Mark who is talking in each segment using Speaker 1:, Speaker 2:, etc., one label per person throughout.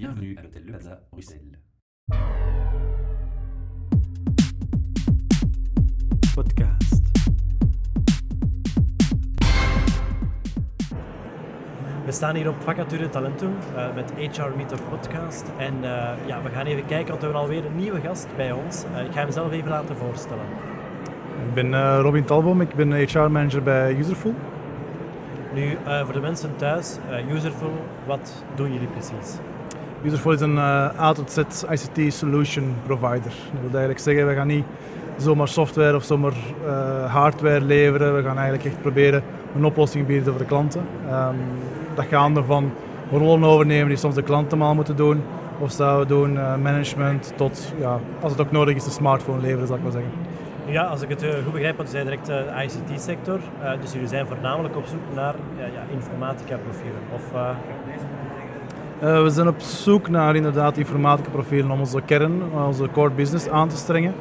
Speaker 1: Bienvenue à l'hôtel Le Plaza, Bruxelles.
Speaker 2: Podcast. We staan hier op Vacature Talentum uh, met HR Meetup Podcast. En uh, ja, we gaan even kijken, want we hebben alweer een nieuwe gast bij ons. Uh, ik ga hem zelf even laten voorstellen.
Speaker 3: Ik ben Robin Talboom, ik ben HR-manager bij Userful.
Speaker 2: Nu, voor de mensen thuis, Userful, wat doen jullie precies?
Speaker 3: Userful is een A tot Z ICT solution provider. Dat wil eigenlijk zeggen, we gaan niet zomaar software of zomaar hardware leveren. We gaan eigenlijk echt proberen een oplossing bieden voor de klanten. Um, dat gaande van rollen overnemen die soms de klanten maar moeten doen. Of zouden doen uh, management tot, ja, als het ook nodig is, een smartphone leveren, zal ik maar zeggen.
Speaker 2: Ja, als ik het uh, goed begrijp, want je zei direct de uh, ICT-sector. dus jullie zijn voornamelijk op zoek naar ja, informatica-profielen. Of,
Speaker 3: we zijn op zoek naar inderdaad informatica-profielen om onze kern, onze core business aan te strengen.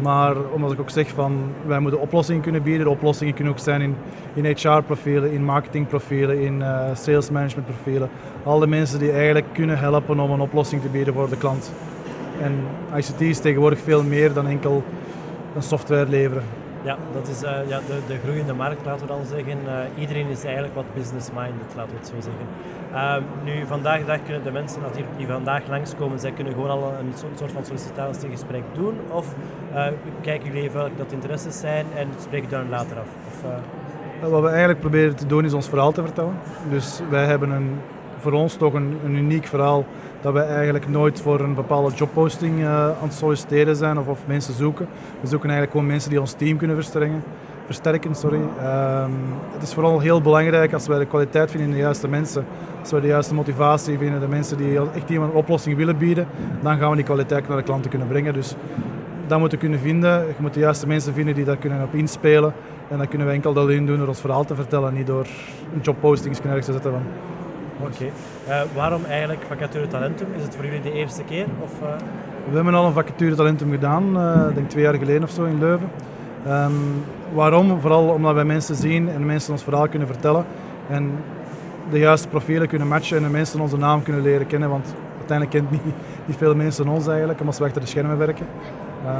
Speaker 3: Maar omdat ik ook zeg van wij moeten oplossingen kunnen bieden. De oplossingen kunnen ook zijn in, in HR-profielen, in marketingprofielen, in uh, sales management profielen. Alle mensen die eigenlijk kunnen helpen om een oplossing te bieden voor de klant. En ICT is tegenwoordig veel meer dan enkel een software leveren.
Speaker 2: Ja, dat is uh, ja, de, de groeiende markt, laten we dan zeggen. Uh, iedereen is eigenlijk wat business-minded, laten we het zo zeggen. Uh, nu, vandaag de dag kunnen de mensen die vandaag langskomen, zij kunnen gewoon al een soort van sollicitatiegesprek doen. Of kijken jullie even welke dat interesses zijn en spreken dan later af. Of,
Speaker 3: wat we eigenlijk proberen te doen is ons verhaal te vertellen. Dus wij hebben een, voor ons toch een, een uniek verhaal dat we eigenlijk nooit voor een bepaalde jobposting uh, aan het solliciteren zijn of, of mensen zoeken. We zoeken eigenlijk gewoon mensen die ons team kunnen versterken. versterken sorry. Um, het is vooral heel belangrijk als wij de kwaliteit vinden in de juiste mensen. Als we de juiste motivatie vinden, de mensen die echt iemand een oplossing willen bieden, dan gaan we die kwaliteit naar de klanten kunnen brengen. Dus dat moeten we kunnen vinden. Je moet de juiste mensen vinden die daar kunnen op inspelen. En dat kunnen we enkel alleen doen door ons verhaal te vertellen, niet door een jobposting ergens te zetten van
Speaker 2: Oké. Okay. Uh, waarom eigenlijk Vacature Talentum? Is het voor jullie de eerste keer? Of, uh...
Speaker 3: We hebben al een Vacature Talentum gedaan, ik denk twee jaar geleden of zo in Leuven. Um, waarom? Vooral omdat wij mensen zien en mensen ons verhaal kunnen vertellen. En de juiste profielen kunnen matchen en de mensen onze naam kunnen leren kennen. Want uiteindelijk kent niet, niet veel mensen ons eigenlijk, omdat we achter de schermen werken. Um,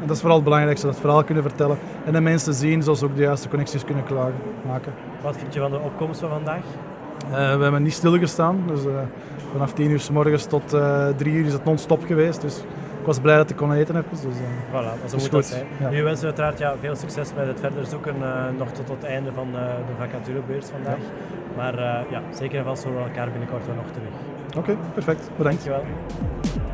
Speaker 3: en dat is vooral het belangrijkste, dat verhaal kunnen vertellen en de mensen zien, zoals ook de juiste connecties kunnen klagen, maken.
Speaker 2: Wat vind je van de opkomst van vandaag?
Speaker 3: Uh, we hebben niet stilgestaan. Dus, uh, vanaf 10 uur s morgens tot uh, eh, 3 uur is het non-stop geweest. Dus ik was blij dat ik kon eten even. Dus,
Speaker 2: voilà, dat is goed. Zijn. Ja. Nu wensen we uiteraard ja, veel succes met het verder zoeken, nog tot het einde van de vacaturebeurs vandaag. Ja. Maar ja, zeker en vast horen we elkaar binnenkort wel nog terug.
Speaker 3: Oké, okay, perfect. Bedankt.
Speaker 2: Dankjewel.